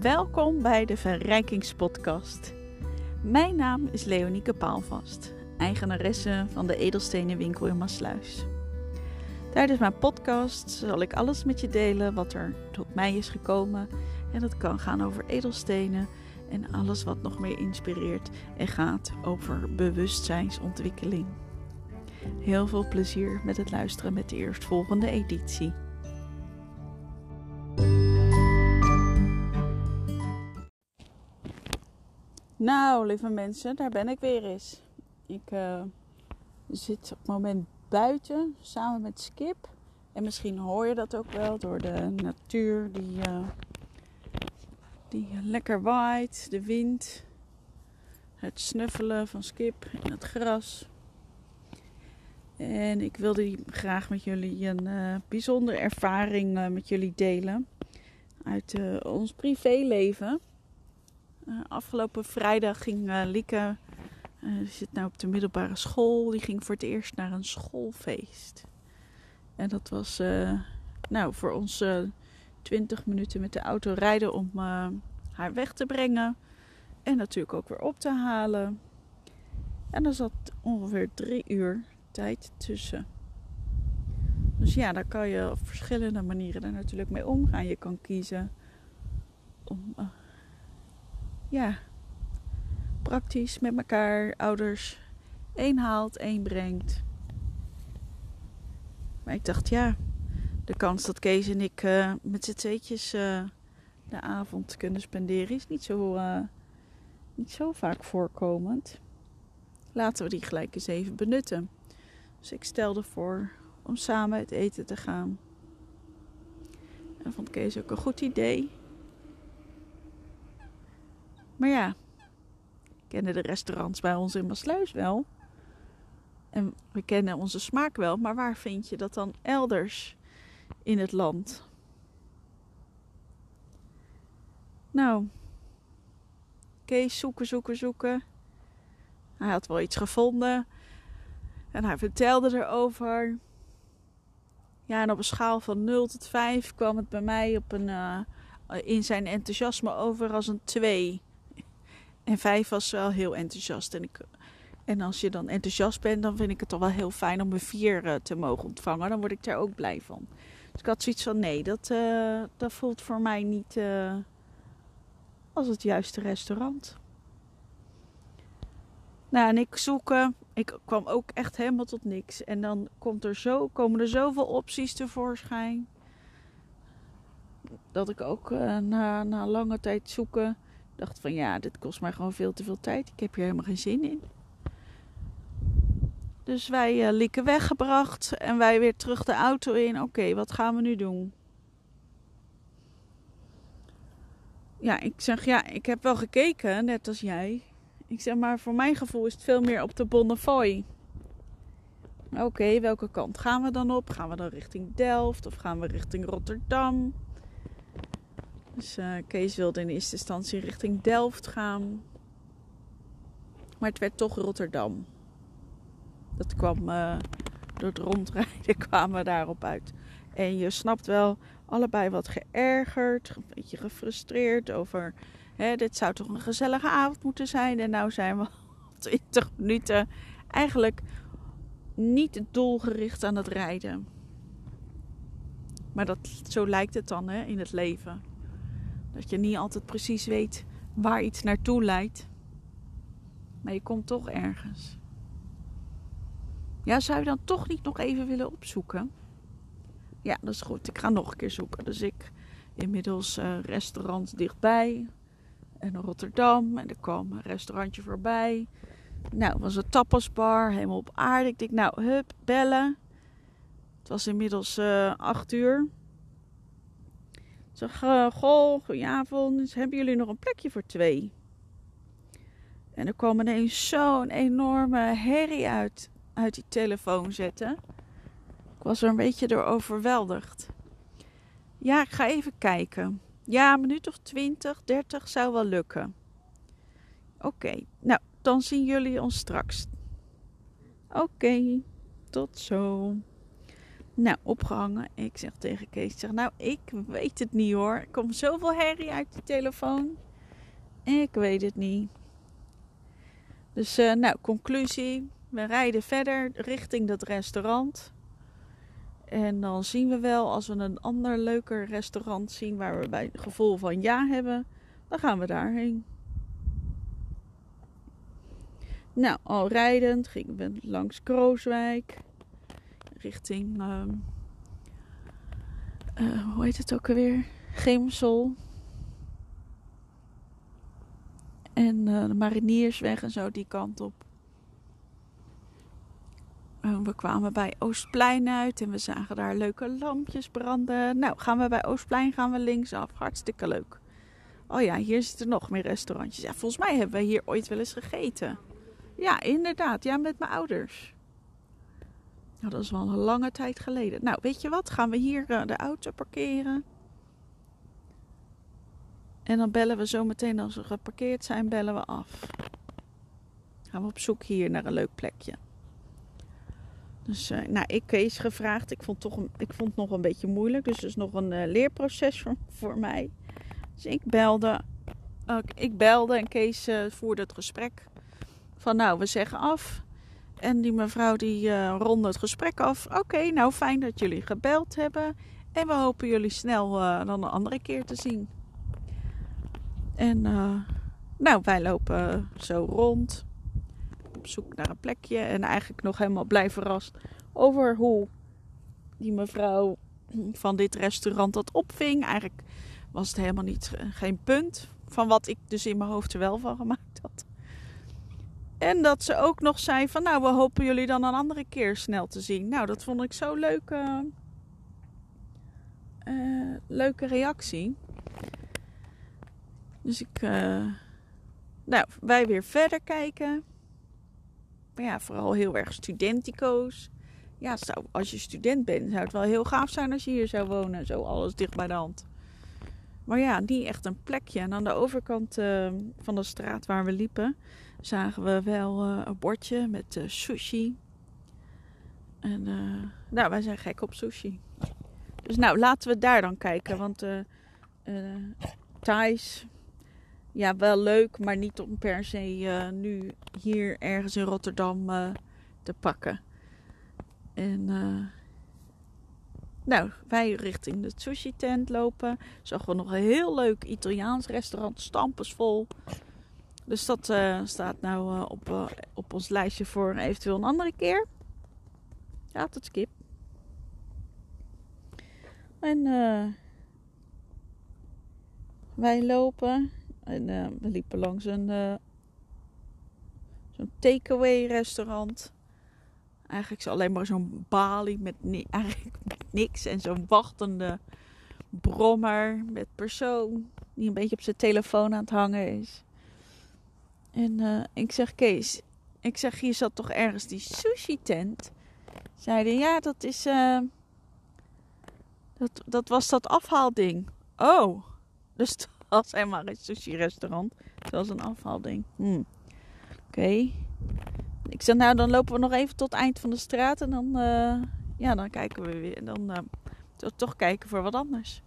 Welkom bij de Verrijkingspodcast. Mijn naam is Leonieke Paalvast, eigenaresse van de Edelstenenwinkel in Maasluis. Tijdens mijn podcast zal ik alles met je delen wat er tot mij is gekomen. En dat kan gaan over edelstenen en alles wat nog meer inspireert en gaat over bewustzijnsontwikkeling. Heel veel plezier met het luisteren met de eerstvolgende editie. Nou, lieve mensen, daar ben ik weer eens. Ik uh, zit op het moment buiten samen met Skip. En misschien hoor je dat ook wel door de natuur die, uh, die lekker waait, de wind, het snuffelen van Skip in het gras. En ik wilde graag met jullie een uh, bijzondere ervaring met jullie delen uit ons privéleven. Afgelopen vrijdag ging Lieke, die zit nu op de middelbare school, die ging voor het eerst naar een schoolfeest. En dat was nou, voor ons 20 minuten met de auto rijden om haar weg te brengen. En natuurlijk ook weer op te halen. En dan zat ongeveer drie uur tijd tussen. Dus ja, daar kan je op verschillende manieren daar natuurlijk mee omgaan. Je kan kiezen om uh, ja, praktisch met elkaar ouders één haalt, één brengt. Maar ik dacht ja, de kans dat Kees en ik uh, met z'n tweetjes uh, de avond kunnen spenderen is niet zo, niet zo vaak voorkomend. Laten we die gelijk eens even benutten. Dus ik stelde voor om samen uit eten te gaan. En vond Kees ook een goed idee. Maar ja, kende de restaurants bij ons in Maasluis wel. En we kennen onze smaak wel, maar waar vind je dat dan elders in het land? Nou, Kees zoeken, zoeken, zoeken. Hij had wel iets gevonden. En hij vertelde erover. Ja, en op een schaal van 0 tot 5 kwam het bij mij op een, uh, in zijn enthousiasme over als een 2. En 5 was wel heel enthousiast. En, ik, en als je dan enthousiast bent, dan vind ik het toch wel heel fijn om een 4 uh, te mogen ontvangen. Dan word ik daar ook blij van. Dus ik had zoiets van: nee, dat, uh, dat voelt voor mij niet als het juiste restaurant. Nou, en ik zoeken. Ik kwam ook echt helemaal tot niks. En dan komt er zo, komen er zoveel opties tevoorschijn. Dat ik ook na, na lange tijd zoeken dacht van ja, dit kost mij gewoon veel te veel tijd. Ik heb hier helemaal geen zin in. Dus wij uh, weggebracht en wij weer terug de auto in. Oké, wat gaan we nu doen? Ja, ik zeg ja, ik heb wel gekeken, net als jij. Ik zeg maar, voor mijn gevoel is het veel meer op de Bonnefoy. Oké, welke kant gaan we dan op? Gaan we dan richting Delft of gaan we richting Rotterdam? Dus uh, Kees wilde in eerste instantie richting Delft gaan. Maar het werd toch Rotterdam. Dat kwam uh, door het rondrijden kwamen we daarop uit. En je snapt wel, allebei wat geërgerd, een beetje gefrustreerd over Hè, dit zou toch een gezellige avond moeten zijn. En nou zijn we 20 minuten eigenlijk niet doelgericht aan het rijden. Maar dat, zo lijkt het dan hè, in het leven. Dat je niet altijd precies weet waar iets naartoe leidt. Maar je komt toch ergens. Ja, zou je dan toch niet nog even willen opzoeken? Ja, dat is goed. Ik ga nog een keer zoeken. Dus ik inmiddels uh, restaurants dichtbij en Rotterdam. En er kwam een restaurantje voorbij. Nou, was een tapasbar, helemaal op aarde. Ik denk, nou, hup, bellen. Het was inmiddels uh, acht uur. Zeg, uh, goh, goedenavond. Hebben jullie nog een plekje voor twee? En er kwam ineens zo'n enorme herrie uit, uit die telefoon zetten. Ik was er een beetje door overweldigd. Ja, ik ga even kijken. Ja, een minuut of 20, 30 zou wel lukken. Oké, nou, dan zien jullie ons straks. Oké, tot zo. Nou, opgehangen. Ik zeg tegen Kees, zeg, nou, ik weet het niet hoor. Er komt zoveel herrie uit die telefoon. Ik weet het niet. Dus, uh, nou, conclusie. We rijden verder richting dat restaurant. En dan zien we wel, als we een ander leuker restaurant zien waar we bij het gevoel van ja hebben, dan gaan we daarheen. Nou, al rijdend gingen we langs Krooswijk richting, uh, uh, hoe heet het ook alweer? Gemsel. En uh, de Mariniersweg en zo die kant op. En we kwamen bij Oostplein uit en we zagen daar leuke lampjes branden. Nou, gaan we bij Oostplein gaan we linksaf. Hartstikke leuk. Oh ja, hier zitten nog meer restaurantjes. Ja, volgens mij hebben we hier ooit wel eens gegeten. Ja, inderdaad. Ja, met mijn ouders. Nou, dat is wel een lange tijd geleden. Nou, weet je wat? Gaan we hier uh, de auto parkeren. En dan bellen we zo meteen als we geparkeerd zijn, bellen we af. Gaan we op zoek hier naar een leuk plekje. Dus uh, nou, ik Kees gevraagd. Ik vond, toch een, ik vond het nog een beetje moeilijk. Dus het is nog een uh, leerproces voor, voor, mij. Dus ik belde. Uh, ik belde en Kees voerde het gesprek. Van nou, we zeggen af. En die mevrouw die ronde het gesprek af. Oké, nou fijn dat jullie gebeld hebben. En we hopen jullie snel dan een andere keer te zien. En nou, wij lopen zo rond op zoek naar een plekje. En eigenlijk nog helemaal blij verrast over hoe die mevrouw van dit restaurant dat opving. Eigenlijk was het helemaal niet, geen punt van wat ik dus in mijn hoofd er wel van gemaakt had. En dat ze ook nog zei van nou we hopen jullie dan een andere keer snel te zien. Nou dat vond ik zo leuke, uh, leuke reactie. Dus ik, uh, nou wij weer verder kijken. Maar ja, vooral heel erg studentico's. Ja, zou, als je student bent, zou het wel heel gaaf zijn als je hier zou wonen. Zo alles dicht bij de hand. Maar ja, niet echt een plekje. En aan de overkant uh, van de straat waar we liepen, zagen we wel uh, een bordje met uh, sushi. En nou, wij zijn gek op sushi. Dus nou, laten we daar dan kijken. Want Thais, ja, wel leuk, maar niet om per se nu hier ergens in Rotterdam te pakken. En nou, wij richting de sushi tent lopen. Zagen we nog een heel leuk Italiaans restaurant, stampensvol. Dus dat staat nou op, op ons lijstje voor eventueel een andere keer. Ja, tot skip. En wij lopen en we liepen langs een zo'n takeaway restaurant. Eigenlijk is alleen maar zo'n balie met, eigenlijk niks. En zo'n wachtende brommer met persoon die een beetje op zijn telefoon aan het hangen is. En uh, ik zeg, Kees, ik zeg, hier zat toch ergens die sushi tent? Zeiden, ja, dat is, dat, dat was dat afhaalding. Oh, dus was helemaal geen sushi-restaurant. Het was een afhaalding. Hmm. Oké. Ik zeg, nou, dan lopen we nog even tot eind van de straat. En dan, uh, ja, dan kijken we weer. Dan uh, toch kijken voor wat anders.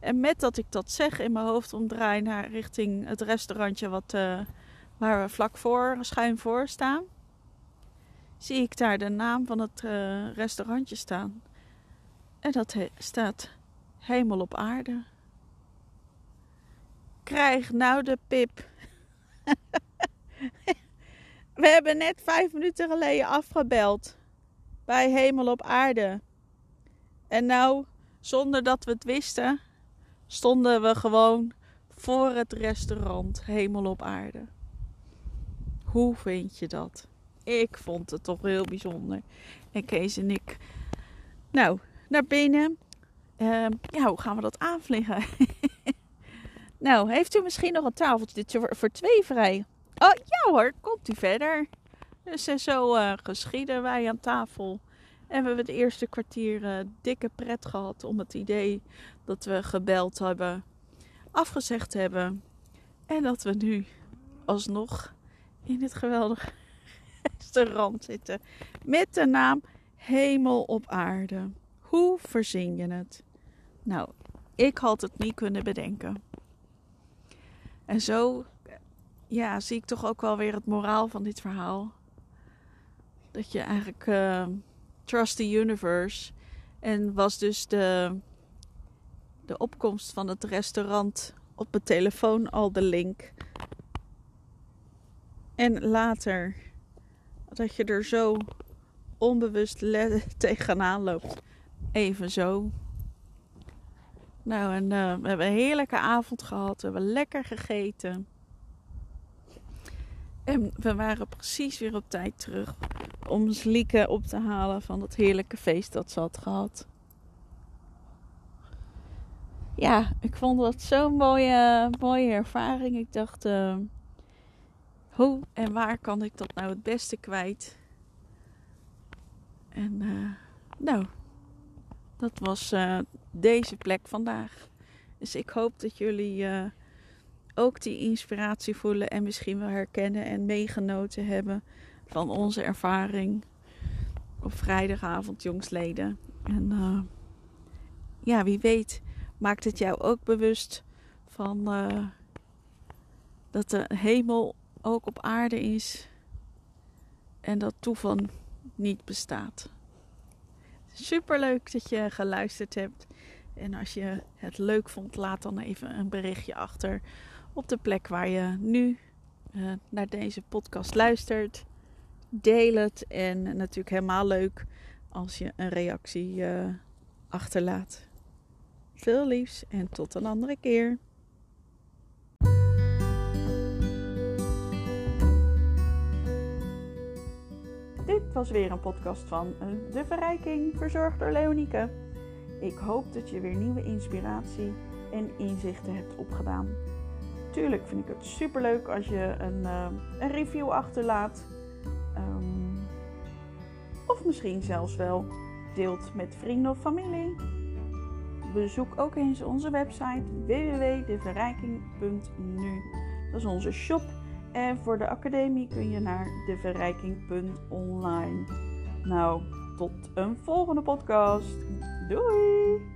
En met dat ik dat zeg in mijn hoofd omdraai naar richting het restaurantje wat, uh, waar we vlak voor, schuin voor staan. Zie ik daar de naam van het restaurantje staan. En dat staat Hemel op aarde. Krijg nou de pip. We hebben net vijf minuten geleden afgebeld. Bij Hemel op Aarde. En nou, zonder dat we het wisten, stonden we gewoon voor het restaurant Hemel op Aarde. Hoe vind je dat? Ik vond het toch heel bijzonder. En Kees en ik, nou, naar binnen. Uh, ja, hoe gaan we dat aanvliegen? Nou, heeft u misschien nog een tafeltje voor twee vrij? Oh, ja hoor, komt u verder. Dus uh, zo uh, geschieden wij aan tafel. En we hebben het eerste kwartier uh, dikke pret gehad om het idee dat we gebeld hebben, afgezegd hebben. En dat we nu alsnog in het geweldige restaurant zitten. Met de naam Hemel op Aarde. Hoe verzin je het? Nou, ik had het niet kunnen bedenken. En zo ja, zie ik toch ook wel weer het moraal van dit verhaal. Dat je eigenlijk uh, trust the universe. En was dus de, de opkomst van het restaurant op mijn telefoon al de link. En later dat je er zo onbewust tegenaan loopt. Even zo. Nou, en uh, we hebben een heerlijke avond gehad. We hebben lekker gegeten. En we waren precies weer op tijd terug om Lieke op te halen van dat heerlijke feest dat ze had gehad. Ja, ik vond dat zo'n mooie, mooie ervaring. Ik dacht, uh, hoe en waar kan ik dat nou het beste kwijt? En uh, nou, dat was uh, deze plek vandaag. Dus ik hoop dat jullie uh, ook die inspiratie voelen en misschien wel herkennen en meegenoten hebben van onze ervaring op vrijdagavond jongsleden. En ja, wie weet maakt het jou ook bewust van dat de hemel ook op aarde is en dat toeval niet bestaat. Super leuk dat je geluisterd hebt. En als je het leuk vond, laat dan even een berichtje achter op de plek waar je nu uh, naar deze podcast luistert. Deel het en natuurlijk helemaal leuk als je een reactie uh, achterlaat. Veel liefs en tot een andere keer. Dit was weer een podcast van eh, De Verrijking, verzorgd door Leonieke. Ik hoop dat je weer nieuwe inspiratie en inzichten hebt opgedaan. Tuurlijk vind ik het super leuk als je een, uh, een review achterlaat. Um, of misschien zelfs wel deelt met vrienden of familie. Bezoek ook eens onze website www.deverrijking.nu. Dat is onze shop en voor de academie kun je naar deverrijking.online. Nou, tot een volgende podcast. Doei!